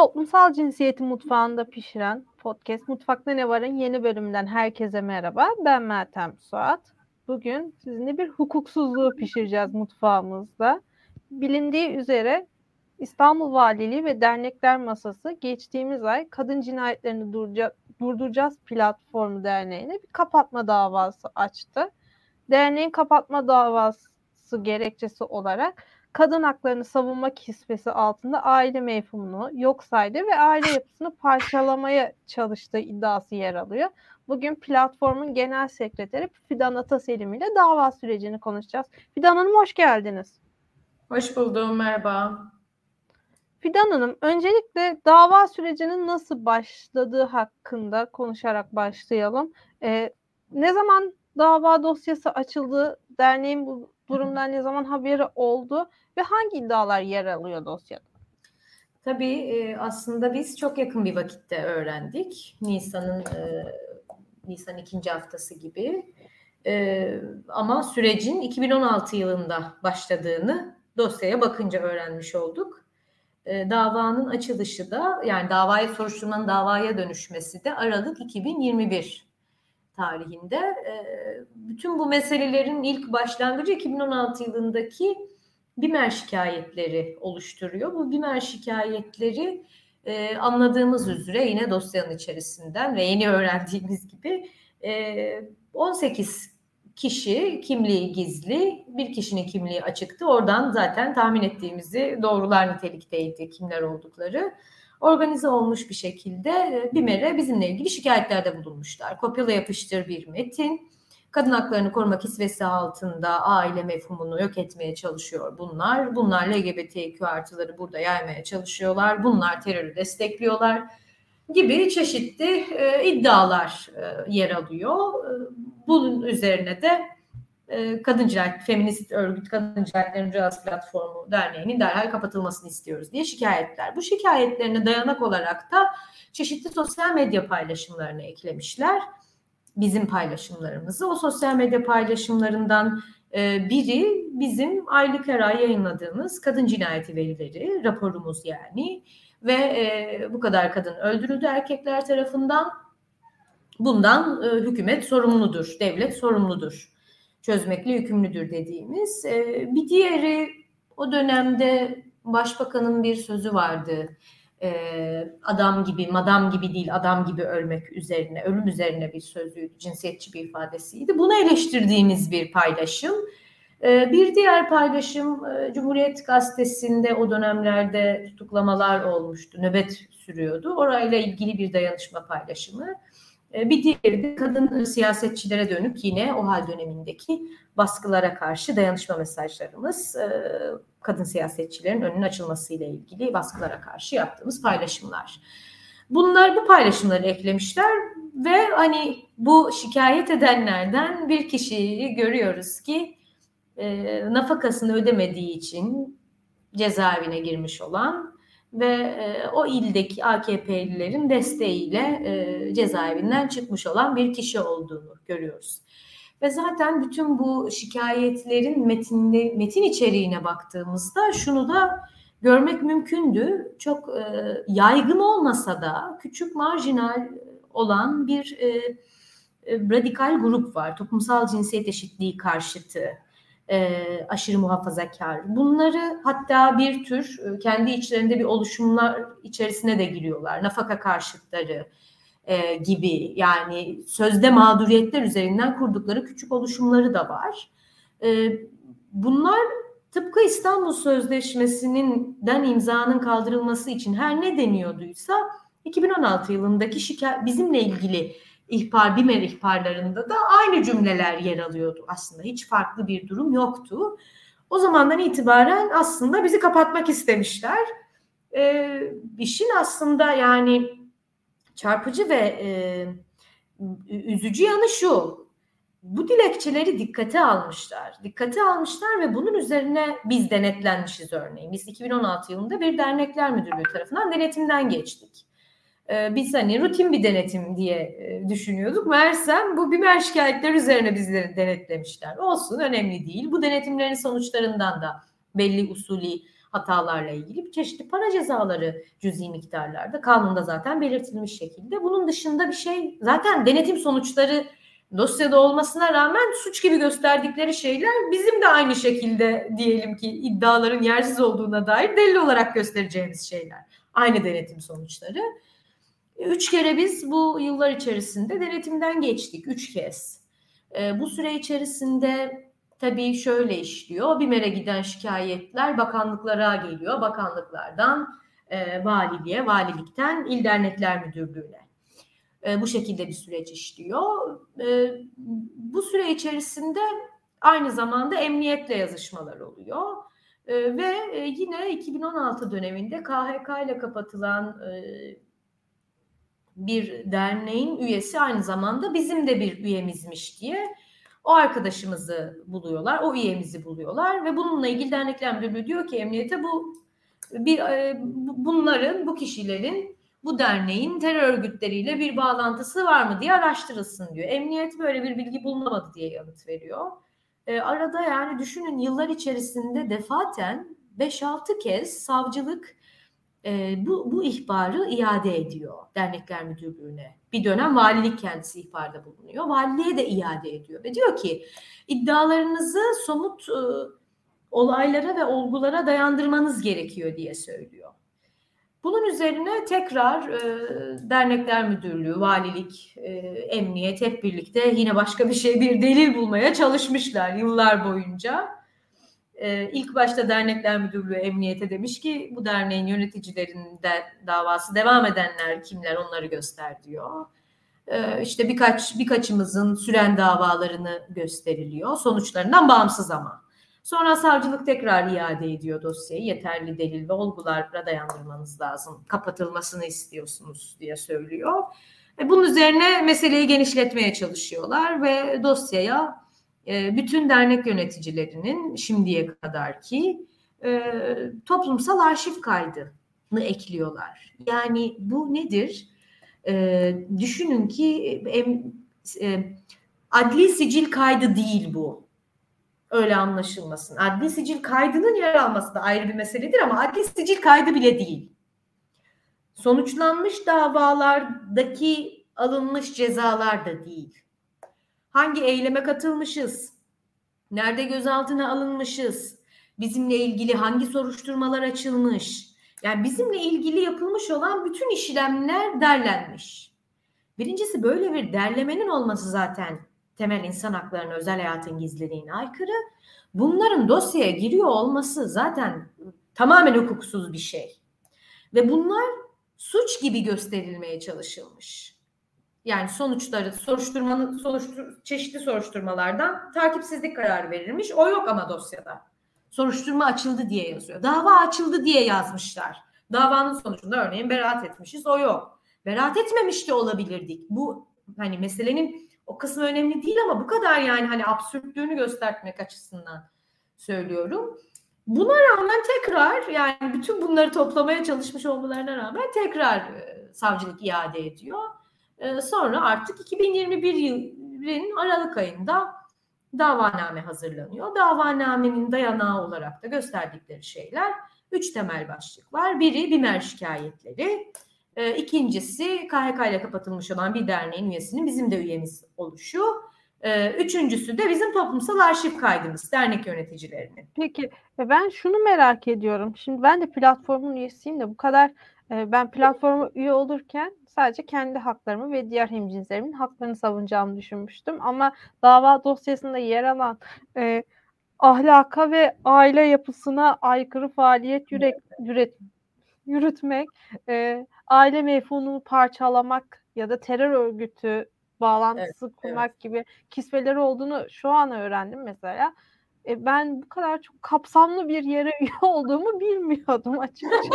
Toplumsal cinsiyeti mutfağında pişiren podcast Mutfakta Ne Var'ın yeni bölümünden herkese merhaba. Ben Meltem Suat. Bugün sizinle bir hukuksuzluğu pişireceğiz mutfağımızda. Bilindiği üzere İstanbul Valiliği ve Dernekler Masası geçtiğimiz ay Kadın Cinayetlerini Durduracağız Platformu Derneği'ne bir kapatma davası açtı. Derneğin kapatma davası gerekçesi olarak kadın haklarını savunma kisvesi altında aile mefhumunu yok saydı ve aile yapısını parçalamaya çalıştığı iddiası yer alıyor. Bugün platformun genel sekreteri Fidan Ataselim ile dava sürecini konuşacağız. Fidan Hanım hoş geldiniz. Hoş buldum, merhaba. Fidan Hanım, öncelikle dava sürecinin nasıl başladığı hakkında konuşarak başlayalım. Ee, ne zaman dava dosyası açıldı, derneğin bu durumdan ne zaman haberi oldu ve hangi iddialar yer alıyor dosyada? Tabii aslında biz çok yakın bir vakitte öğrendik. Nisan'ın Nisan ikinci haftası gibi. Ama sürecin 2016 yılında başladığını dosyaya bakınca öğrenmiş olduk. Davanın açılışı da yani davaya soruşturmanın davaya dönüşmesi de Aralık 2021 tarihinde. Bütün bu meselelerin ilk başlangıcı 2016 yılındaki BİMER şikayetleri oluşturuyor. Bu BİMER şikayetleri e, anladığımız üzere yine dosyanın içerisinden ve yeni öğrendiğimiz gibi e, 18 kişi kimliği gizli, bir kişinin kimliği açıktı. Oradan zaten tahmin ettiğimizi doğrular nitelikteydi kimler oldukları. Organize olmuş bir şekilde e, BİMER'e bizimle ilgili şikayetlerde bulunmuşlar. Kopyala yapıştır bir metin kadın haklarını koruma kisvesi altında aile mefhumunu yok etmeye çalışıyor bunlar. Bunlar LGBTQ artıları burada yaymaya çalışıyorlar. Bunlar terörü destekliyorlar gibi çeşitli e, iddialar e, yer alıyor. E, bunun üzerine de e, Kadın Cinayet, Feminist Örgüt Kadın Cinayetleri Mücadelesi Platformu Derneği'nin derhal kapatılmasını istiyoruz diye şikayetler. Bu şikayetlerine dayanak olarak da çeşitli sosyal medya paylaşımlarını eklemişler bizim paylaşımlarımızı. O sosyal medya paylaşımlarından e, biri bizim aylık her ay yayınladığımız kadın cinayeti verileri, raporumuz yani. Ve e, bu kadar kadın öldürüldü erkekler tarafından. Bundan e, hükümet sorumludur, devlet sorumludur. Çözmekle yükümlüdür dediğimiz. E, bir diğeri o dönemde başbakanın bir sözü vardı e, adam gibi, madam gibi değil, adam gibi ölmek üzerine, ölüm üzerine bir sözüydü, cinsiyetçi bir ifadesiydi. Bunu eleştirdiğimiz bir paylaşım. E, bir diğer paylaşım e, Cumhuriyet Gazetesi'nde o dönemlerde tutuklamalar olmuştu, nöbet sürüyordu. Orayla ilgili bir dayanışma paylaşımı. E, bir diğeri de kadın siyasetçilere dönük yine o hal dönemindeki baskılara karşı dayanışma mesajlarımız. E, kadın siyasetçilerin önünün açılmasıyla ilgili baskılara karşı yaptığımız paylaşımlar. Bunlar bu paylaşımları eklemişler ve hani bu şikayet edenlerden bir kişiyi görüyoruz ki e, nafakasını ödemediği için cezaevine girmiş olan ve e, o ildeki AKP'lilerin desteğiyle e, cezaevinden çıkmış olan bir kişi olduğunu görüyoruz. Ve zaten bütün bu şikayetlerin metinli, metin içeriğine baktığımızda şunu da görmek mümkündü. Çok e, yaygın olmasa da küçük marjinal olan bir e, e, radikal grup var. Toplumsal cinsiyet eşitliği karşıtı, e, aşırı muhafazakar. Bunları hatta bir tür e, kendi içlerinde bir oluşumlar içerisine de giriyorlar. Nafaka karşıtları, e, gibi yani sözde mağduriyetler üzerinden kurdukları küçük oluşumları da var. E, bunlar tıpkı İstanbul Sözleşmesi'nden imzanın kaldırılması için her ne deniyorduysa 2016 yılındaki şikayet bizimle ilgili ihbar, BİMER ihbarlarında da aynı cümleler yer alıyordu aslında. Hiç farklı bir durum yoktu. O zamandan itibaren aslında bizi kapatmak istemişler. Ee, işin aslında yani çarpıcı ve e, üzücü yanı şu. Bu dilekçeleri dikkate almışlar. Dikkate almışlar ve bunun üzerine biz denetlenmişiz örneğin. Biz 2016 yılında bir dernekler müdürlüğü tarafından denetimden geçtik. Ee, biz hani rutin bir denetim diye e, düşünüyorduk. Meğersem bu biber şikayetler üzerine bizleri denetlemişler. Olsun önemli değil. Bu denetimlerin sonuçlarından da belli usulü hatalarla ilgili çeşitli para cezaları cüzi miktarlarda kanunda zaten belirtilmiş şekilde. Bunun dışında bir şey zaten denetim sonuçları dosyada olmasına rağmen suç gibi gösterdikleri şeyler bizim de aynı şekilde diyelim ki iddiaların yersiz olduğuna dair delil olarak göstereceğimiz şeyler. Aynı denetim sonuçları. Üç kere biz bu yıllar içerisinde denetimden geçtik. Üç kez. E, bu süre içerisinde tabii şöyle işliyor. BİMER'e giden şikayetler bakanlıklara geliyor. Bakanlıklardan e, valiliğe, valilikten il dernekler müdürlüğüne. E, bu şekilde bir süreç işliyor. E, bu süre içerisinde aynı zamanda emniyetle yazışmalar oluyor. E, ve e, yine 2016 döneminde KHK ile kapatılan e, bir derneğin üyesi aynı zamanda bizim de bir üyemizmiş diye o arkadaşımızı buluyorlar, o üyemizi buluyorlar ve bununla ilgili dernekler müdürlüğü diyor ki emniyete bu bir e, bunların, bu kişilerin bu derneğin terör örgütleriyle bir bağlantısı var mı diye araştırılsın diyor. Emniyet böyle bir bilgi bulunamadı diye yanıt veriyor. E, arada yani düşünün yıllar içerisinde defaten 5-6 kez savcılık e, bu, bu ihbarı iade ediyor dernekler müdürlüğüne. Bir dönem valilik kendisi ihbarda bulunuyor. Valiliğe de iade ediyor ve diyor ki iddialarınızı somut e, olaylara ve olgulara dayandırmanız gerekiyor diye söylüyor. Bunun üzerine tekrar e, dernekler müdürlüğü, valilik, e, emniyet hep birlikte yine başka bir şey bir delil bulmaya çalışmışlar yıllar boyunca. Ee, ilk başta dernekler müdürlüğü emniyete demiş ki bu derneğin yöneticilerinin de davası devam edenler kimler onları göster diyor. Ee, işte birkaç birkaçımızın süren davalarını gösteriliyor sonuçlarından bağımsız ama. Sonra savcılık tekrar iade ediyor dosyayı. Yeterli delil ve olgulara dayandırmanız lazım. Kapatılmasını istiyorsunuz diye söylüyor. E, bunun üzerine meseleyi genişletmeye çalışıyorlar ve dosyaya ee, bütün dernek yöneticilerinin şimdiye kadar ki e, toplumsal arşiv kaydını ekliyorlar. Yani bu nedir? E, düşünün ki e, adli sicil kaydı değil bu. Öyle anlaşılmasın. Adli sicil kaydının yer alması da ayrı bir meseledir ama adli sicil kaydı bile değil. Sonuçlanmış davalardaki alınmış cezalar da değil hangi eyleme katılmışız, nerede gözaltına alınmışız, bizimle ilgili hangi soruşturmalar açılmış, yani bizimle ilgili yapılmış olan bütün işlemler derlenmiş. Birincisi böyle bir derlemenin olması zaten temel insan haklarına, özel hayatın gizliliğine aykırı. Bunların dosyaya giriyor olması zaten tamamen hukuksuz bir şey. Ve bunlar suç gibi gösterilmeye çalışılmış. Yani sonuçları soruşturmanın soruştur, çeşitli soruşturmalardan takipsizlik kararı verilmiş. O yok ama dosyada. Soruşturma açıldı diye yazıyor. Dava açıldı diye yazmışlar. Davanın sonucunda örneğin beraat etmişiz. O yok. Beraat etmemiş de olabilirdik. Bu hani meselenin o kısmı önemli değil ama bu kadar yani hani absürtlüğünü göstermek açısından söylüyorum. Buna rağmen tekrar yani bütün bunları toplamaya çalışmış olmalarına rağmen tekrar e, savcılık iade ediyor. Ee, sonra artık 2021 yılın Aralık ayında davaname hazırlanıyor. Davanamenin dayanağı olarak da gösterdikleri şeyler üç temel başlık var. Biri BİMER şikayetleri, e, ikincisi KHK ile kapatılmış olan bir derneğin üyesinin bizim de üyemiz oluşu. E, üçüncüsü de bizim toplumsal arşiv kaydımız, dernek yöneticilerinin. Peki e, ben şunu merak ediyorum. Şimdi ben de platformun üyesiyim de bu kadar ben platforma üye olurken sadece kendi haklarımı ve diğer hemcinslerimin haklarını savunacağımı düşünmüştüm. Ama dava dosyasında yer alan e, ahlaka ve aile yapısına aykırı faaliyet yürek, yürüt, yürütmek, e, aile mefhumunu parçalamak ya da terör örgütü bağlantısı evet, kurmak evet. gibi kisveleri olduğunu şu an öğrendim mesela. E, ben bu kadar çok kapsamlı bir yere üye olduğumu bilmiyordum açıkçası.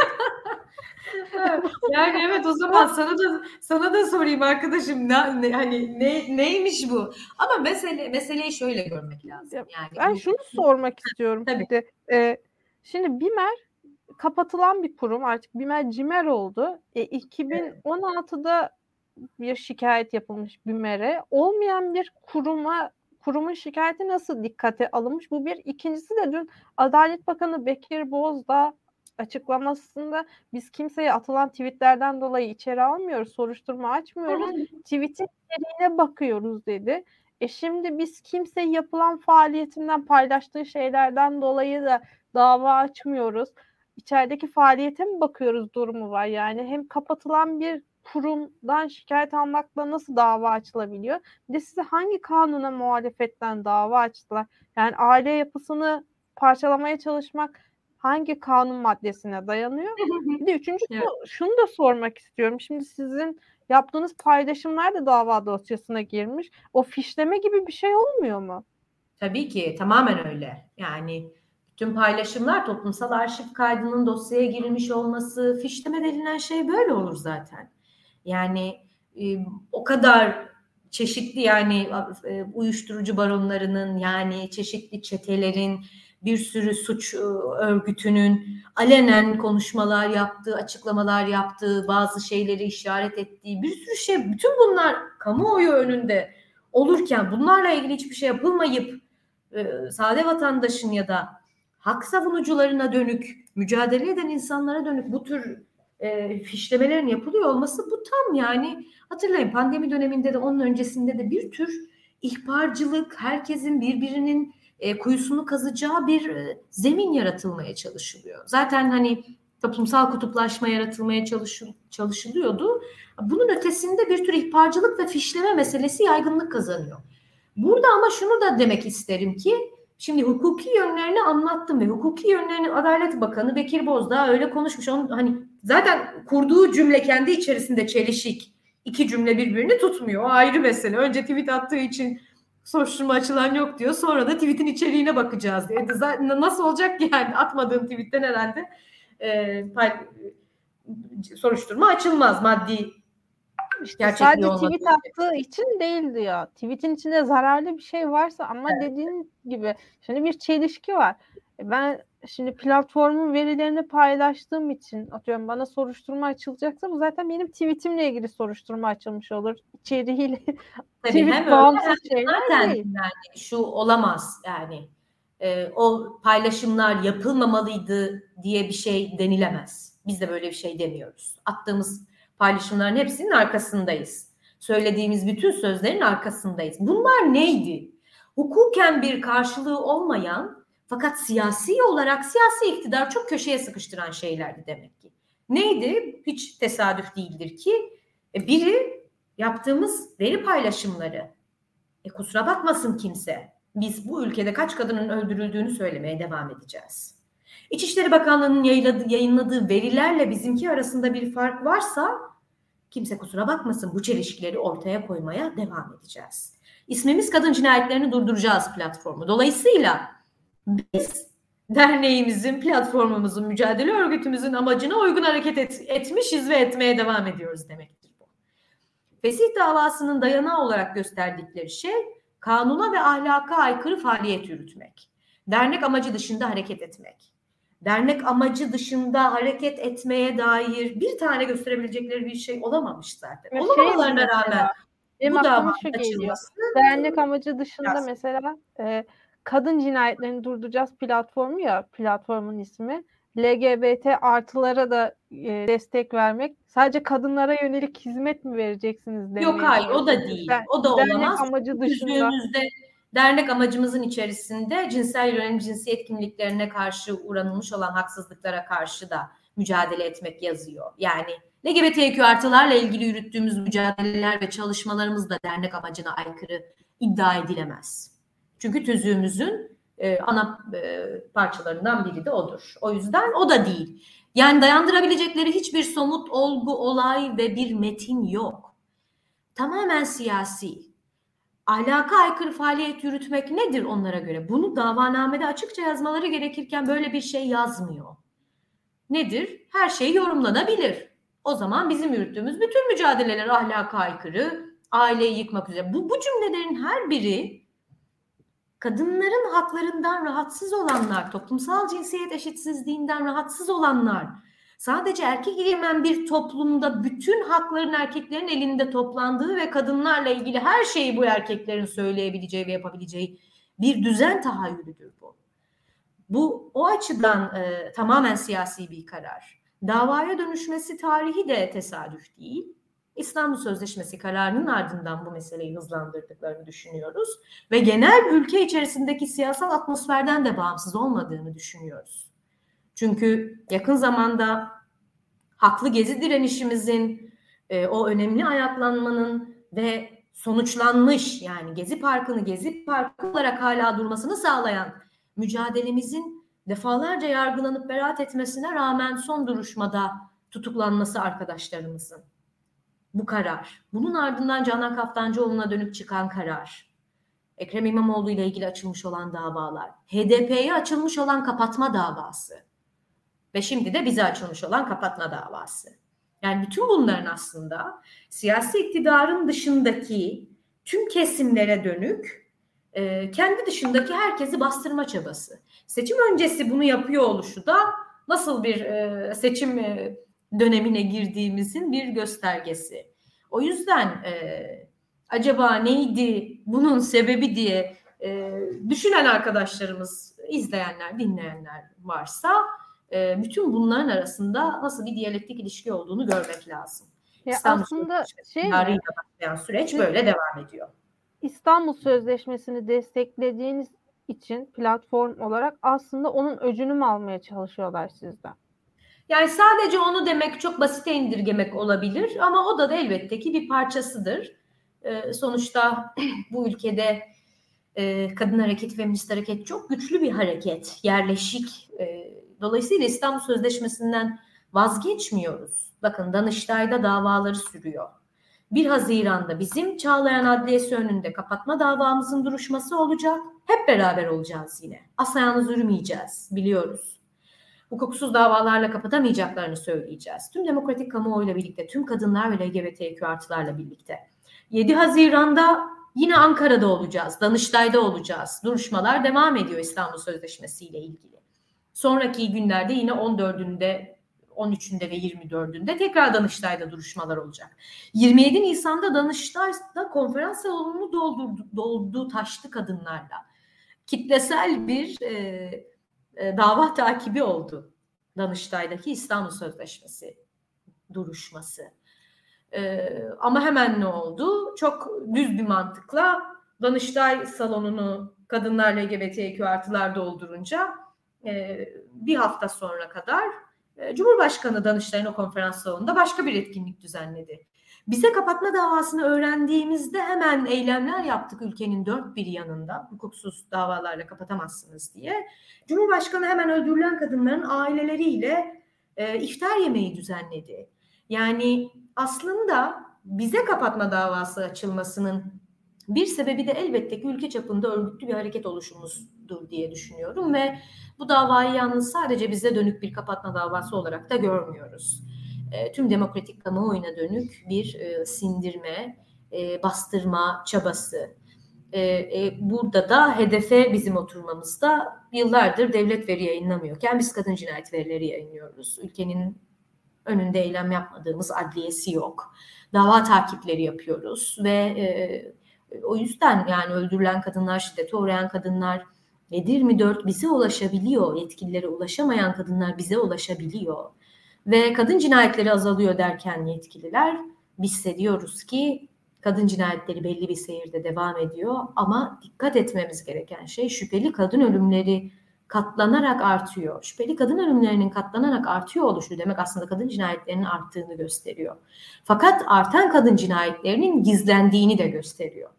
yani evet o zaman sana da sana da sorayım arkadaşım ne, ne hani ne neymiş bu? Ama mesele meseleyi şöyle görmek lazım. Yani ben şunu sormak istiyorum. Tabii. Şimdi, e, şimdi BİMER kapatılan bir kurum artık BİMER CİMER oldu. E, 2016'da bir şikayet yapılmış BİMER'e. Olmayan bir kuruma kurumun şikayeti nasıl dikkate alınmış? Bu bir. İkincisi de dün Adalet Bakanı Bekir Bozdağ açıklamasında biz kimseye atılan tweetlerden dolayı içeri almıyoruz, soruşturma açmıyoruz. Tweet'in içeriğine bakıyoruz dedi. E şimdi biz kimse yapılan faaliyetinden paylaştığı şeylerden dolayı da dava açmıyoruz. İçerideki faaliyete mi bakıyoruz durumu var. Yani hem kapatılan bir kurumdan şikayet almakla nasıl dava açılabiliyor? Bir de size hangi kanuna muhalefetten dava açtılar? Yani aile yapısını parçalamaya çalışmak hangi kanun maddesine dayanıyor? Bir de üçüncü evet. şunu da sormak istiyorum. Şimdi sizin yaptığınız paylaşımlar da dava dosyasına girmiş. O fişleme gibi bir şey olmuyor mu? Tabii ki tamamen öyle. Yani tüm paylaşımlar toplumsal arşiv kaydının dosyaya girilmiş olması, fişleme denilen şey böyle olur zaten. Yani e, o kadar çeşitli yani e, uyuşturucu baronlarının yani çeşitli çetelerin bir sürü suç örgütünün alenen konuşmalar yaptığı, açıklamalar yaptığı, bazı şeyleri işaret ettiği bir sürü şey bütün bunlar kamuoyu önünde olurken bunlarla ilgili hiçbir şey yapılmayıp sade vatandaşın ya da hak savunucularına dönük, mücadele eden insanlara dönük bu tür e, fişlemelerin yapılıyor olması bu tam yani hatırlayın pandemi döneminde de onun öncesinde de bir tür ihbarcılık, herkesin birbirinin e, kuyusunu kazacağı bir e, zemin yaratılmaya çalışılıyor. Zaten hani toplumsal kutuplaşma yaratılmaya çalışıl, çalışılıyordu. Bunun ötesinde bir tür ihbarcılık ve fişleme meselesi yaygınlık kazanıyor. Burada ama şunu da demek isterim ki Şimdi hukuki yönlerini anlattım ve hukuki yönlerini Adalet Bakanı Bekir Bozdağ öyle konuşmuş. Onun hani zaten kurduğu cümle kendi içerisinde çelişik. İki cümle birbirini tutmuyor. O ayrı mesele. Önce tweet attığı için soruşturma açılan yok diyor. Sonra da tweetin içeriğine bakacağız diyor. Zaten nasıl olacak ki yani atmadığın tweetten herhalde e, soruşturma açılmaz maddi işte sadece tweet attığı için değil diyor. Tweetin içinde zararlı bir şey varsa ama evet. dediğin gibi şimdi bir çelişki var. E, ben şimdi platformun verilerini paylaştığım için atıyorum bana soruşturma açılacaksa bu zaten benim tweetimle ilgili soruşturma açılmış olur. İçeriğiyle Tabii tweet hem bağımsız öyle, zaten değil. Yani şu olamaz yani e, o paylaşımlar yapılmamalıydı diye bir şey denilemez. Biz de böyle bir şey demiyoruz. Attığımız paylaşımların hepsinin arkasındayız. Söylediğimiz bütün sözlerin arkasındayız. Bunlar neydi? Hukuken bir karşılığı olmayan fakat siyasi olarak siyasi iktidar çok köşeye sıkıştıran şeylerdi demek ki. Neydi? Hiç tesadüf değildir ki e, biri yaptığımız veri paylaşımları. E kusura bakmasın kimse. Biz bu ülkede kaç kadının öldürüldüğünü söylemeye devam edeceğiz. İçişleri Bakanlığı'nın yayınladığı verilerle bizimki arasında bir fark varsa kimse kusura bakmasın bu çelişkileri ortaya koymaya devam edeceğiz. İsmimiz Kadın Cinayetlerini Durduracağız platformu. Dolayısıyla biz derneğimizin, platformumuzun, mücadele örgütümüzün amacına uygun hareket et, etmişiz ve etmeye devam ediyoruz demektir bu. Fesih davasının dayanağı olarak gösterdikleri şey kanuna ve ahlaka aykırı faaliyet yürütmek. Dernek amacı dışında hareket etmek dernek amacı dışında hareket etmeye dair bir tane gösterebilecekleri bir şey olamamış zaten. Şey Olamamalarına şey rağmen benim bu dava açılması. Dernek amacı dışında biraz. mesela e, kadın cinayetlerini durduracağız platformu ya platformun ismi. LGBT artılara da e, destek vermek. Sadece kadınlara yönelik hizmet mi vereceksiniz? Yok hayır o da değil. o da olamaz. Dernek amacı dışında dernek amacımızın içerisinde cinsel yönelim cinsiyet kimliklerine karşı uğranılmış olan haksızlıklara karşı da mücadele etmek yazıyor. Yani LGBTQ artılarla ilgili yürüttüğümüz mücadeleler ve çalışmalarımız da dernek amacına aykırı iddia edilemez. Çünkü tüzüğümüzün e, ana e, parçalarından biri de odur. O yüzden o da değil. Yani dayandırabilecekleri hiçbir somut olgu, olay ve bir metin yok. Tamamen siyasi ahlaka aykırı faaliyet yürütmek nedir onlara göre? Bunu davanamede açıkça yazmaları gerekirken böyle bir şey yazmıyor. Nedir? Her şey yorumlanabilir. O zaman bizim yürüttüğümüz bütün mücadeleler ahlaka aykırı, aileyi yıkmak üzere. Bu, bu cümlelerin her biri kadınların haklarından rahatsız olanlar, toplumsal cinsiyet eşitsizliğinden rahatsız olanlar, Sadece erkek egemen bir toplumda bütün hakların erkeklerin elinde toplandığı ve kadınlarla ilgili her şeyi bu erkeklerin söyleyebileceği ve yapabileceği bir düzen tahayyülüdür bu. Bu o açıdan e, tamamen siyasi bir karar. Davaya dönüşmesi tarihi de tesadüf değil. İstanbul Sözleşmesi kararının ardından bu meseleyi hızlandırdıklarını düşünüyoruz ve genel ülke içerisindeki siyasal atmosferden de bağımsız olmadığını düşünüyoruz. Çünkü yakın zamanda haklı gezi direnişimizin e, o önemli ayaklanmanın ve sonuçlanmış yani Gezi Parkı'nı Gezi Parkı olarak hala durmasını sağlayan mücadelemizin defalarca yargılanıp beraat etmesine rağmen son duruşmada tutuklanması arkadaşlarımızın. Bu karar. Bunun ardından Canan Kaftancıoğlu'na dönük çıkan karar. Ekrem İmamoğlu ile ilgili açılmış olan davalar. HDP'ye açılmış olan kapatma davası. Ve şimdi de bize açılmış olan kapatma davası. Yani bütün bunların aslında siyasi iktidarın dışındaki tüm kesimlere dönük e, kendi dışındaki herkesi bastırma çabası. Seçim öncesi bunu yapıyor oluşu da nasıl bir e, seçim e, dönemine girdiğimizin bir göstergesi. O yüzden e, acaba neydi bunun sebebi diye e, düşünen arkadaşlarımız, izleyenler, dinleyenler varsa e, bütün bunların arasında nasıl bir diyalektik ilişki olduğunu görmek lazım. Ya İstanbul aslında şey başlayan süreç böyle devam ediyor. İstanbul Sözleşmesi'ni desteklediğiniz için platform olarak aslında onun öcünü mü almaya çalışıyorlar sizden? Yani sadece onu demek çok basite indirgemek olabilir ama o da, da elbette ki bir parçasıdır. Ee, sonuçta bu ülkede e, kadın hareketi, feminist hareket çok güçlü bir hareket, yerleşik. E, dolayısıyla İstanbul Sözleşmesi'nden vazgeçmiyoruz. Bakın Danıştay'da davaları sürüyor. 1 Haziran'da bizim Çağlayan Adliyesi önünde kapatma davamızın duruşması olacak. Hep beraber olacağız yine. Asla yalnız yürümeyeceğiz biliyoruz. Hukuksuz davalarla kapatamayacaklarını söyleyeceğiz. Tüm demokratik kamuoyuyla birlikte, tüm kadınlar ve LGBTQ artılarla birlikte. 7 Haziran'da yine Ankara'da olacağız, Danıştay'da olacağız. Duruşmalar devam ediyor İstanbul Sözleşmesi ile ilgili. Sonraki günlerde yine 14'ünde 13'ünde ve 24'ünde tekrar Danıştay'da duruşmalar olacak. 27 Nisan'da Danıştay'da konferans salonunu doldurdu, doldu taştı kadınlarla. Kitlesel bir e, e, dava takibi oldu Danıştay'daki İstanbul Sözleşmesi duruşması. E, ama hemen ne oldu? Çok düz bir mantıkla Danıştay salonunu kadınlar LGBTQ artılar doldurunca e, bir hafta sonra kadar e, Cumhurbaşkanı Danıştay'ın o konferans salonunda başka bir etkinlik düzenledi. Bize kapatma davasını öğrendiğimizde hemen eylemler yaptık ülkenin dört bir yanında. Hukuksuz davalarla kapatamazsınız diye. Cumhurbaşkanı hemen öldürülen kadınların aileleriyle e, iftar yemeği düzenledi. Yani aslında bize kapatma davası açılmasının bir sebebi de elbette ki ülke çapında örgütlü bir hareket oluşumuzdur diye düşünüyorum ve bu davayı yalnız sadece bize dönük bir kapatma davası olarak da görmüyoruz. E, tüm demokratik kamuoyuna dönük bir e, sindirme, e, bastırma çabası. Burada da hedefe bizim oturmamızda yıllardır devlet veri yayınlamıyorken biz kadın cinayet verileri yayınlıyoruz. Ülkenin önünde eylem yapmadığımız adliyesi yok. Dava takipleri yapıyoruz ve o yüzden yani öldürülen kadınlar, şiddete uğrayan kadınlar 7-24 bize ulaşabiliyor. Yetkililere ulaşamayan kadınlar bize ulaşabiliyor. Ve kadın cinayetleri azalıyor derken yetkililer hissediyoruz ki kadın cinayetleri belli bir seyirde devam ediyor ama dikkat etmemiz gereken şey şüpheli kadın ölümleri katlanarak artıyor. Şüpheli kadın ölümlerinin katlanarak artıyor oluşu demek aslında kadın cinayetlerinin arttığını gösteriyor. Fakat artan kadın cinayetlerinin gizlendiğini de gösteriyor.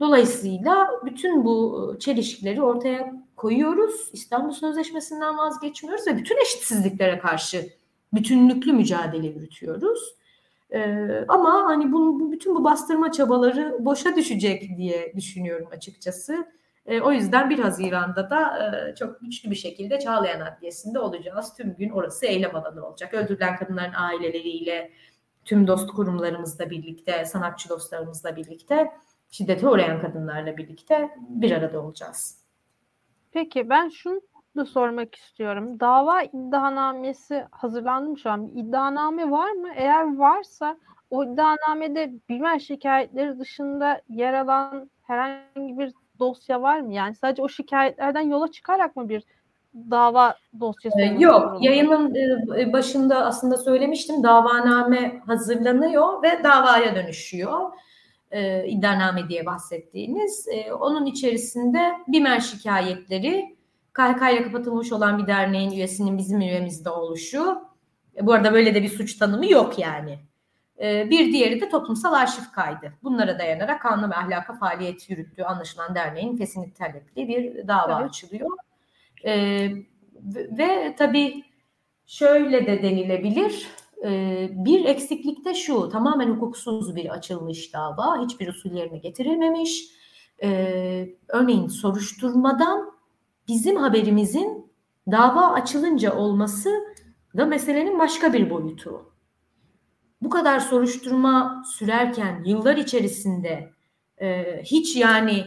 Dolayısıyla bütün bu çelişkileri ortaya koyuyoruz. İstanbul Sözleşmesi'nden vazgeçmiyoruz ve bütün eşitsizliklere karşı bütünlüklü mücadele yürütüyoruz. Ee, ama hani bu, bu bütün bu bastırma çabaları boşa düşecek diye düşünüyorum açıkçası. E, o yüzden 1 Haziran'da da e, çok güçlü bir şekilde Çağlayan Adliyesi'nde olacağız. Tüm gün orası eylem alanı olacak. Öldürülen kadınların aileleriyle, tüm dost kurumlarımızla birlikte, sanatçı dostlarımızla birlikte, şiddete uğrayan kadınlarla birlikte bir arada olacağız. Peki ben şunu da sormak istiyorum. Dava iddianamesi hazırlandı mı şu an? İddianame var mı? Eğer varsa o iddianamede biber şikayetleri dışında yer alan herhangi bir dosya var mı? Yani sadece o şikayetlerden yola çıkarak mı bir dava dosyası Ee, Yok, yayının e, başında aslında söylemiştim davaname hazırlanıyor ve davaya dönüşüyor. Ee, iddianame diye bahsettiğiniz. Ee, onun içerisinde BİMER şikayetleri, İle kapatılmış olan bir derneğin üyesinin bizim üyemizde oluşu. E, bu arada böyle de bir suç tanımı yok yani. Ee, bir diğeri de toplumsal arşiv kaydı. Bunlara dayanarak kanun ve ahlaka faaliyet yürüttüğü anlaşılan derneğin kesinlik talepli bir dava evet. açılıyor. Ee, ve tabii şöyle de denilebilir. Ee, bir eksiklik de şu, tamamen hukuksuz bir açılmış dava, hiçbir usul yerine getirilmemiş. Ee, örneğin soruşturmadan bizim haberimizin dava açılınca olması da meselenin başka bir boyutu. Bu kadar soruşturma sürerken yıllar içerisinde e, hiç yani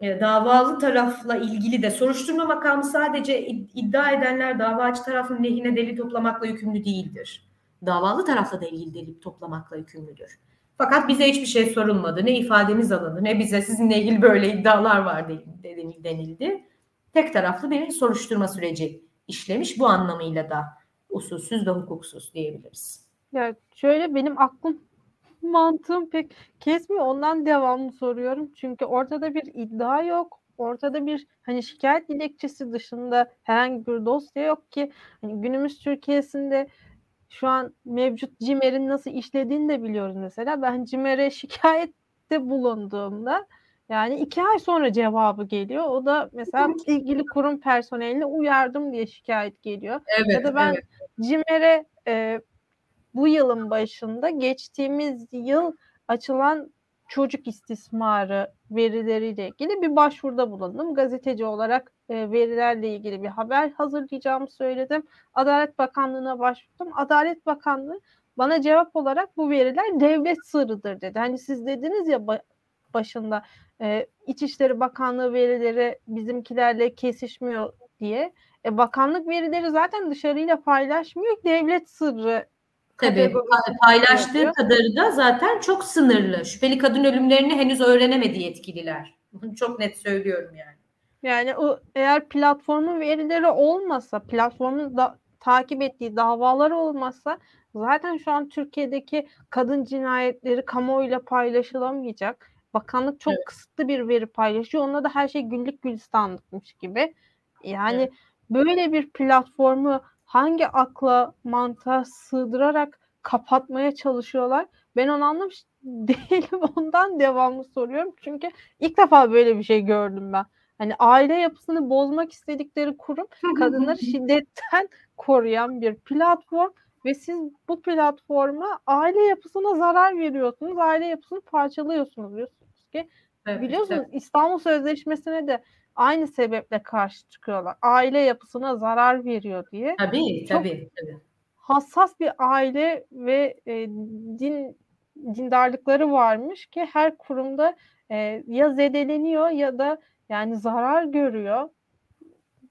e, davalı tarafla ilgili de soruşturma makamı sadece iddia edenler davacı tarafın lehine delil toplamakla yükümlü değildir. Davalı tarafla da ilgili delil toplamakla yükümlüdür. Fakat bize hiçbir şey sorulmadı. Ne ifademiz alındı ne bize sizinle ilgili böyle iddialar var denildi. Tek taraflı bir soruşturma süreci işlemiş. Bu anlamıyla da usulsüz ve hukuksuz diyebiliriz. Ya şöyle benim aklım mantığım pek kesmiyor. Ondan devamlı soruyorum. Çünkü ortada bir iddia yok. Ortada bir hani şikayet dilekçesi dışında herhangi bir dosya yok ki hani günümüz Türkiye'sinde şu an mevcut CİMER'in nasıl işlediğini de biliyoruz mesela. Ben CİMER'e şikayette bulunduğumda yani iki ay sonra cevabı geliyor. O da mesela ilgili kurum personeline uyardım diye şikayet geliyor. Evet, ya da ben evet. CİMER'e e, bu yılın başında geçtiğimiz yıl açılan çocuk istismarı verileriyle ilgili bir başvuruda bulundum. Gazeteci olarak e, verilerle ilgili bir haber hazırlayacağımı söyledim. Adalet Bakanlığı'na başvurdum. Adalet Bakanlığı bana cevap olarak bu veriler devlet sırrıdır dedi. Hani siz dediniz ya başında e, İçişleri Bakanlığı verileri bizimkilerle kesişmiyor diye. E, bakanlık verileri zaten dışarıyla paylaşmıyor. Devlet sırrı Tabii paylaştığı yapıyor. kadarı da zaten çok sınırlı. Şüpheli kadın ölümlerini henüz öğrenemedi yetkililer. Bunu çok net söylüyorum yani. Yani o eğer platformun verileri olmasa, platformun da takip ettiği davalar olmasa zaten şu an Türkiye'deki kadın cinayetleri kamuoyuyla paylaşılamayacak. Bakanlık çok evet. kısıtlı bir veri paylaşıyor. Onda da her şey güllük gülistanlıkmış gibi. Yani evet. böyle bir platformu hangi akla mantığa sığdırarak kapatmaya çalışıyorlar? Ben onu anlamış değilim. Ondan devamlı soruyorum. Çünkü ilk defa böyle bir şey gördüm ben. Hani aile yapısını bozmak istedikleri kurum kadınları şiddetten koruyan bir platform ve siz bu platforma aile yapısına zarar veriyorsunuz. Aile yapısını parçalıyorsunuz diyorsunuz ki evet, biliyorsunuz evet. İstanbul Sözleşmesi'ne de aynı sebeple karşı çıkıyorlar. Aile yapısına zarar veriyor diye. Tabii Çok tabii. tabii. Hassas bir aile ve e, din dindarlıkları varmış ki her kurumda e, ya zedeleniyor ya da yani zarar görüyor.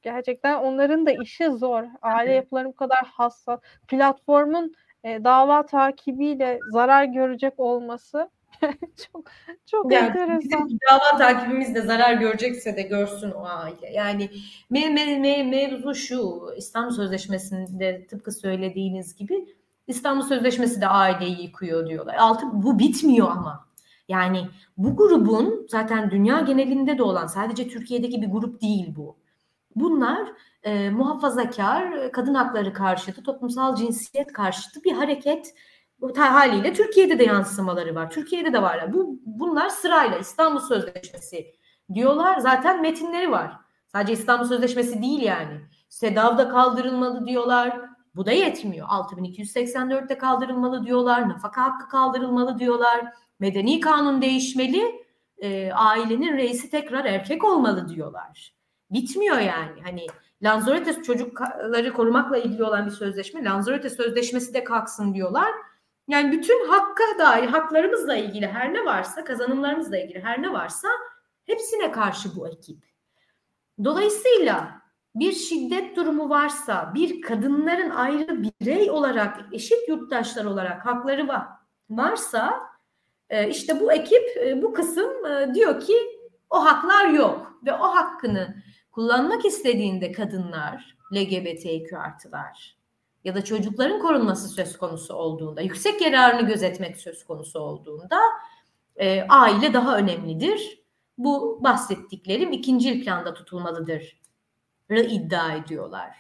Gerçekten onların da işi zor. Aile yapıları bu kadar hassas. Platformun e, dava takibiyle zarar görecek olması çok çok yani enteresan. Bizim dava takibimiz de zarar görecekse de görsün o aile. Yani me, me, me, mevzu şu İstanbul Sözleşmesi'nde tıpkı söylediğiniz gibi İstanbul Sözleşmesi de aileyi yıkıyor diyorlar. Altı bu bitmiyor ama. Yani bu grubun zaten dünya genelinde de olan sadece Türkiye'deki bir grup değil bu. Bunlar e, muhafazakar, kadın hakları karşıtı, toplumsal cinsiyet karşıtı bir hareket bu haliyle Türkiye'de de yansımaları var. Türkiye'de de var. Bu bunlar sırayla İstanbul Sözleşmesi diyorlar. Zaten metinleri var. Sadece İstanbul Sözleşmesi değil yani. SEDAV'da kaldırılmalı diyorlar. Bu da yetmiyor. 6284'te kaldırılmalı diyorlar. Nafaka hakkı kaldırılmalı diyorlar. Medeni kanun değişmeli. E, ailenin reisi tekrar erkek olmalı diyorlar. Bitmiyor yani. Hani Lanzarote çocukları korumakla ilgili olan bir sözleşme. Lanzarote Sözleşmesi de kalksın diyorlar. Yani bütün hakka dair haklarımızla ilgili her ne varsa, kazanımlarımızla ilgili her ne varsa hepsine karşı bu ekip. Dolayısıyla bir şiddet durumu varsa, bir kadınların ayrı birey olarak, eşit yurttaşlar olarak hakları var, varsa e, işte bu ekip e, bu kısım e, diyor ki o haklar yok ve o hakkını kullanmak istediğinde kadınlar, LGBTQ artılar ya da çocukların korunması söz konusu olduğunda, yüksek yararını gözetmek söz konusu olduğunda e, aile daha önemlidir. Bu bahsettiklerim ikinci planda tutulmalıdır iddia ediyorlar.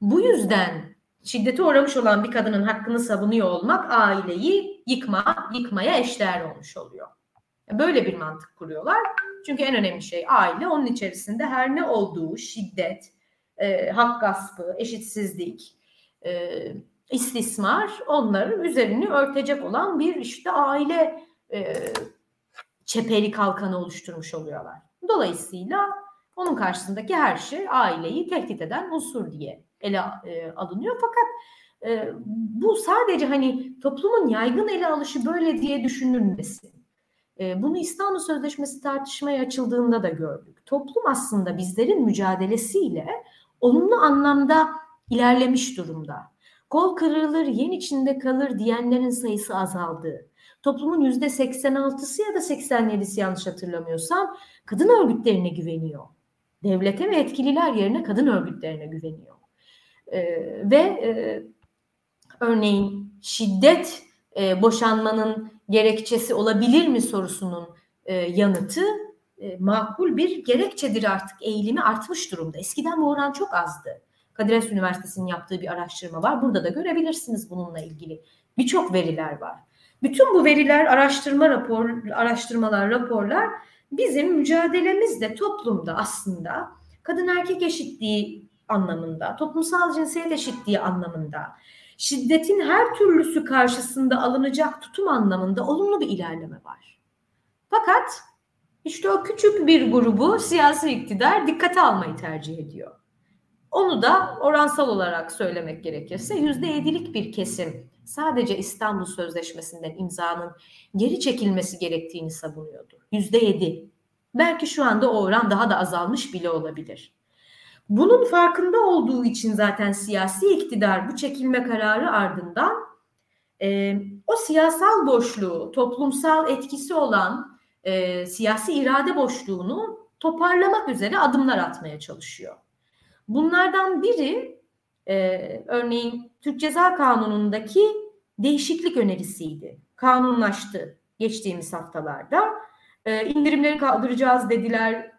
Bu yüzden şiddete uğramış olan bir kadının hakkını savunuyor olmak aileyi yıkma, yıkmaya eşdeğer olmuş oluyor. Böyle bir mantık kuruyorlar. Çünkü en önemli şey aile. Onun içerisinde her ne olduğu şiddet, e, hak gaspı, eşitsizlik, e, istismar onların üzerini örtecek olan bir işte aile e, çeperi kalkanı oluşturmuş oluyorlar. Dolayısıyla onun karşısındaki her şey aileyi tehdit eden unsur diye ele e, alınıyor. Fakat e, bu sadece hani toplumun yaygın ele alışı böyle diye düşünülmesin. E, bunu İstanbul Sözleşmesi tartışmaya açıldığında da gördük. Toplum aslında bizlerin mücadelesiyle olumlu anlamda ilerlemiş durumda. Kol kırılır, yen içinde kalır diyenlerin sayısı azaldı. Toplumun yüzde 86'sı ya da 87'si yanlış hatırlamıyorsam kadın örgütlerine güveniyor. Devlete ve etkililer yerine kadın örgütlerine güveniyor. Ee, ve e, örneğin şiddet e, boşanmanın gerekçesi olabilir mi sorusunun e, yanıtı e, makul bir gerekçedir artık eğilimi artmış durumda. Eskiden bu oran çok azdı. Kadir Has Üniversitesi'nin yaptığı bir araştırma var. Burada da görebilirsiniz bununla ilgili. Birçok veriler var. Bütün bu veriler, araştırma rapor, araştırmalar, raporlar bizim mücadelemizde toplumda aslında kadın erkek eşitliği anlamında, toplumsal cinsiyet eşitliği anlamında, şiddetin her türlüsü karşısında alınacak tutum anlamında olumlu bir ilerleme var. Fakat işte o küçük bir grubu siyasi iktidar dikkate almayı tercih ediyor. Onu da oransal olarak söylemek gerekirse yüzde yedilik bir kesim sadece İstanbul Sözleşmesi'nden imzanın geri çekilmesi gerektiğini savunuyordu. Yüzde yedi. Belki şu anda o oran daha da azalmış bile olabilir. Bunun farkında olduğu için zaten siyasi iktidar bu çekilme kararı ardından e, o siyasal boşluğu, toplumsal etkisi olan e, siyasi irade boşluğunu toparlamak üzere adımlar atmaya çalışıyor. Bunlardan biri e, örneğin Türk Ceza Kanunu'ndaki değişiklik önerisiydi. Kanunlaştı geçtiğimiz haftalarda. E, indirimleri kaldıracağız dediler.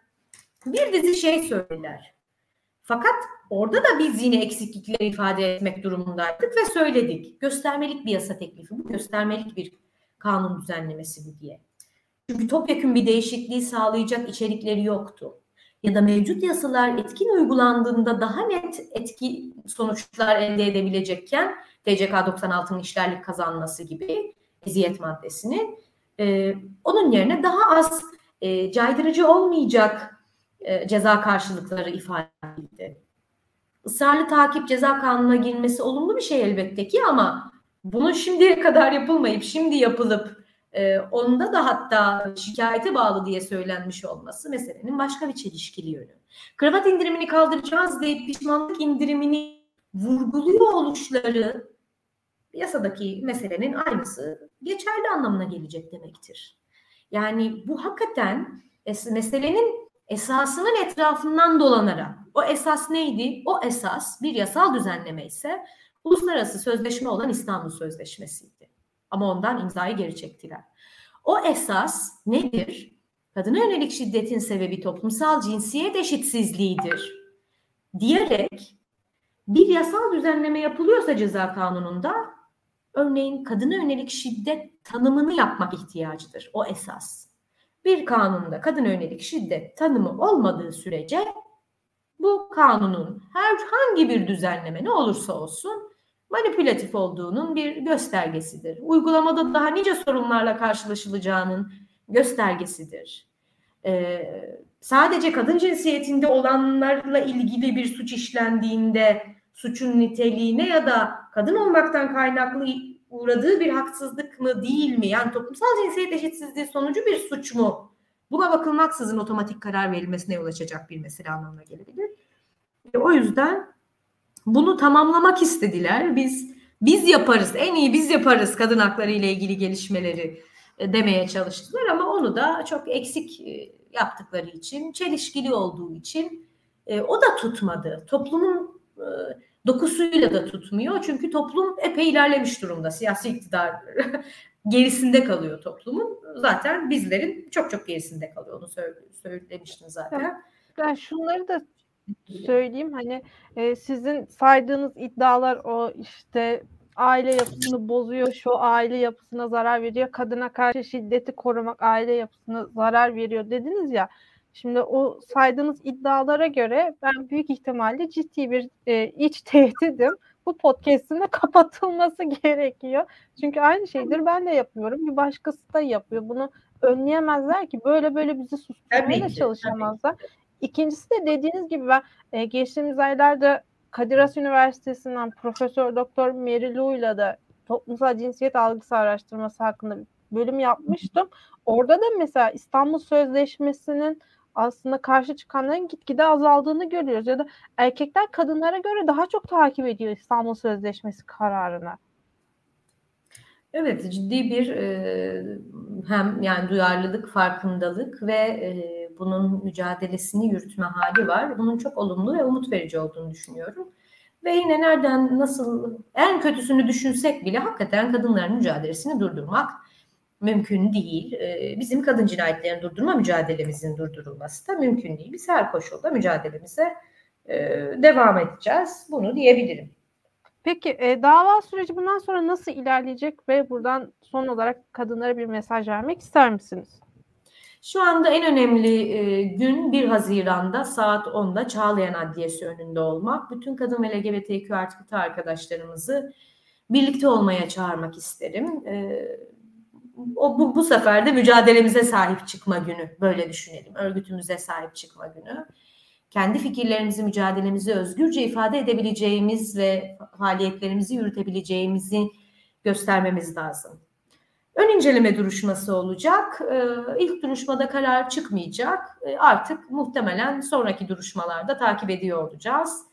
Bir dizi şey söylediler. Fakat orada da biz yine eksiklikleri ifade etmek durumundaydık ve söyledik. Göstermelik bir yasa teklifi bu, göstermelik bir kanun düzenlemesi bu diye. Çünkü topyekun bir değişikliği sağlayacak içerikleri yoktu. Ya da mevcut yasalar etkin uygulandığında daha net etki sonuçlar elde edebilecekken TCK 96'nın işlerlik kazanması gibi eziyet maddesini e, onun yerine daha az e, caydırıcı olmayacak e, ceza karşılıkları ifade edildi. Israrlı takip ceza kanununa girmesi olumlu bir şey elbette ki ama bunun şimdiye kadar yapılmayıp şimdi yapılıp e, onda da hatta şikayete bağlı diye söylenmiş olması meselenin başka bir çelişkili yönü. Kravat indirimini kaldıracağız deyip pişmanlık indirimini vurguluyor oluşları yasadaki meselenin aynısı geçerli anlamına gelecek demektir. Yani bu hakikaten meselenin esasının etrafından dolanarak o esas neydi? O esas bir yasal düzenleme ise uluslararası sözleşme olan İstanbul Sözleşmesi'ydi. Ama ondan imzayı geri çektiler. O esas nedir? Kadına yönelik şiddetin sebebi toplumsal cinsiyet eşitsizliğidir. Diyerek bir yasal düzenleme yapılıyorsa ceza kanununda örneğin kadına yönelik şiddet tanımını yapmak ihtiyacıdır. O esas bir kanunda kadın yönelik şiddet tanımı olmadığı sürece bu kanunun herhangi bir düzenleme ne olursa olsun manipülatif olduğunun bir göstergesidir. Uygulamada daha nice sorunlarla karşılaşılacağının göstergesidir. Ee, sadece kadın cinsiyetinde olanlarla ilgili bir suç işlendiğinde suçun niteliğine ya da kadın olmaktan kaynaklı uğradığı bir haksızlık mı değil mi? Yani toplumsal cinsiyet eşitsizliği sonucu bir suç mu? Buna bakılmaksızın otomatik karar verilmesine yol açacak bir mesele anlamına gelebilir. E, o yüzden bunu tamamlamak istediler. Biz biz yaparız, en iyi biz yaparız kadın hakları ile ilgili gelişmeleri e, demeye çalıştılar ama onu da çok eksik e, yaptıkları için, çelişkili olduğu için E, o da tutmadı. Toplumun e, dokusuyla da tutmuyor. Çünkü toplum epey ilerlemiş durumda. Siyasi iktidar gerisinde kalıyor toplumun. Zaten bizlerin çok çok gerisinde kalıyor. Onu söylemiştim zaten. Ben şunları da söyleyeyim. Hani e, sizin saydığınız iddialar o işte aile yapısını bozuyor, şu aile yapısına zarar veriyor, kadına karşı şiddeti korumak aile yapısına zarar veriyor dediniz ya. Şimdi o saydığınız iddialara göre ben büyük ihtimalle ciddi bir e, iç tehdidim. Bu podcast'in de kapatılması gerekiyor. Çünkü aynı şeydir ben de yapıyorum. Bir başkası da yapıyor. Bunu önleyemezler ki. Böyle böyle bizi susturmaya da çalışamazlar. İkincisi de dediğiniz gibi ben e, geçtiğimiz aylarda Kadir Has Üniversitesi'nden Profesör Doktor ile de toplumsal cinsiyet algısı araştırması hakkında bir bölüm yapmıştım. Orada da mesela İstanbul Sözleşmesi'nin aslında karşı çıkanların gitgide azaldığını görüyoruz. Ya da erkekler kadınlara göre daha çok takip ediyor İstanbul Sözleşmesi kararını. Evet ciddi bir e, hem yani duyarlılık, farkındalık ve e, bunun mücadelesini yürütme hali var. Bunun çok olumlu ve umut verici olduğunu düşünüyorum. Ve yine nereden nasıl en kötüsünü düşünsek bile hakikaten kadınların mücadelesini durdurmak mümkün değil. Bizim kadın cinayetlerini durdurma mücadelemizin durdurulması da mümkün değil. Biz her koşulda mücadelemize devam edeceğiz. Bunu diyebilirim. Peki e, dava süreci bundan sonra nasıl ilerleyecek ve buradan son olarak kadınlara bir mesaj vermek ister misiniz? Şu anda en önemli e, gün 1 Haziran'da saat 10'da Çağlayan Adliyesi önünde olmak. Bütün kadın ve LGBTQ artı arkadaşlarımızı birlikte olmaya çağırmak isterim. E, o bu, bu sefer de mücadelemize sahip çıkma günü böyle düşünelim. Örgütümüze sahip çıkma günü. Kendi fikirlerimizi, mücadelemizi özgürce ifade edebileceğimiz ve faaliyetlerimizi yürütebileceğimizi göstermemiz lazım. Ön inceleme duruşması olacak. Ee, ilk duruşmada karar çıkmayacak. Ee, artık muhtemelen sonraki duruşmalarda takip ediyor olacağız.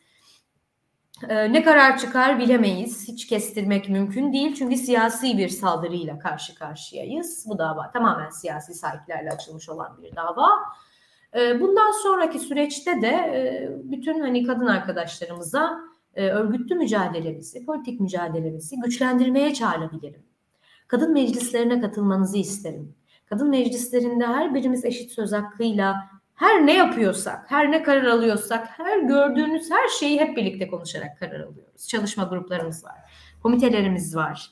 Ee, ne karar çıkar bilemeyiz. Hiç kestirmek mümkün değil. Çünkü siyasi bir saldırıyla karşı karşıyayız. Bu dava tamamen siyasi sahiplerle açılmış olan bir dava. Bundan sonraki süreçte de e, bütün hani kadın arkadaşlarımıza e, örgütlü mücadelemizi, politik mücadelemizi güçlendirmeye çağırabilirim. Kadın meclislerine katılmanızı isterim. Kadın meclislerinde her birimiz eşit söz hakkıyla her ne yapıyorsak, her ne karar alıyorsak, her gördüğünüz her şeyi hep birlikte konuşarak karar alıyoruz. Çalışma gruplarımız var, komitelerimiz var.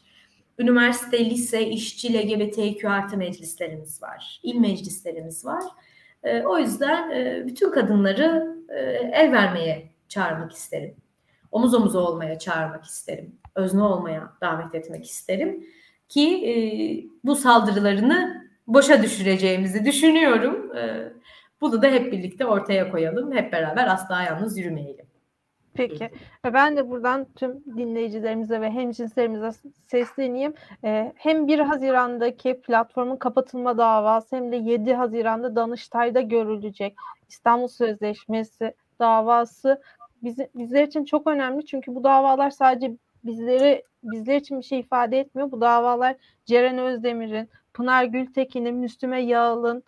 Üniversite, lise, işçi, LGBTQ artı meclislerimiz var. İl meclislerimiz var. E, o yüzden e, bütün kadınları e, el vermeye çağırmak isterim. Omuz omuza olmaya çağırmak isterim. Özne olmaya davet etmek isterim. Ki e, bu saldırılarını boşa düşüreceğimizi düşünüyorum. E, bunu da hep birlikte ortaya koyalım. Hep beraber asla yalnız yürümeyelim. Peki. Ben de buradan tüm dinleyicilerimize ve hemcinslerimize sesleneyim. Ee, hem 1 Haziran'daki platformun kapatılma davası hem de 7 Haziran'da Danıştay'da görülecek İstanbul Sözleşmesi davası bizi, bizler için çok önemli. Çünkü bu davalar sadece bizleri bizler için bir şey ifade etmiyor. Bu davalar Ceren Özdemir'in, Pınar Gültekin'in, Müslüme Yağıl'ın,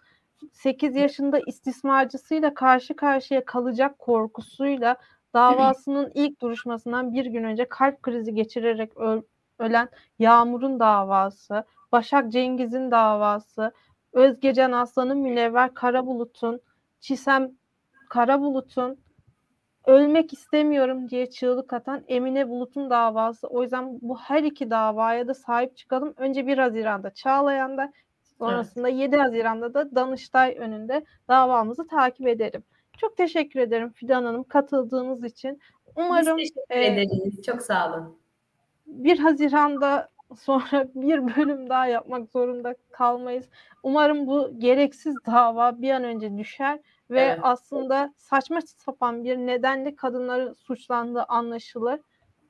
8 yaşında istismarcısıyla karşı karşıya kalacak korkusuyla davasının ilk duruşmasından bir gün önce kalp krizi geçirerek öl- ölen Yağmur'un davası, Başak Cengiz'in davası, Özgecan Aslan'ın Münevver Karabulut'un, Çisem Karabulut'un ölmek istemiyorum diye çığlık atan Emine Bulut'un davası. O yüzden bu her iki davaya da sahip çıkalım. Önce 1 Haziran'da Çağlayan'da sonrasında evet. 7 Haziran'da da Danıştay önünde davamızı takip edelim. Çok teşekkür ederim Fidan Hanım katıldığınız için. Umarım Biz teşekkür e, ederiz. Çok sağ olun. 1 Haziran'da sonra bir bölüm daha yapmak zorunda kalmayız. Umarım bu gereksiz dava bir an önce düşer ve evet. aslında saçma sapan bir nedenle kadınların suçlandığı anlaşılır.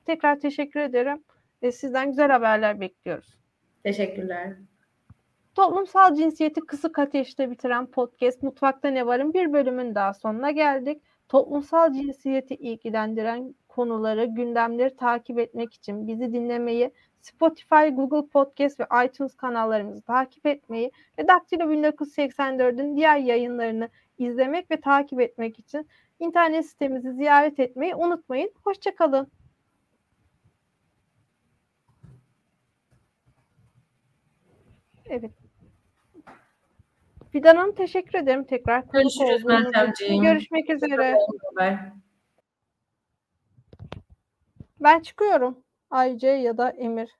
Tekrar teşekkür ederim. ve Sizden güzel haberler bekliyoruz. Teşekkürler. Toplumsal cinsiyeti kısık ateşte bitiren podcast Mutfakta Ne Var'ın bir bölümün daha sonuna geldik. Toplumsal cinsiyeti ilgilendiren konuları, gündemleri takip etmek için bizi dinlemeyi, Spotify, Google Podcast ve iTunes kanallarımızı takip etmeyi ve Daktilo 1984'ün diğer yayınlarını izlemek ve takip etmek için internet sitemizi ziyaret etmeyi unutmayın. Hoşçakalın. Evet. Fidan Hanım teşekkür ederim tekrar. Görüşürüz. Meltemciğim. Görüşmek üzere. Bye. Ben çıkıyorum. Ayce ya da Emir.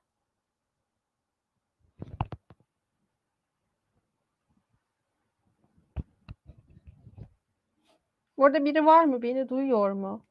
Orada biri var mı? Beni duyuyor mu?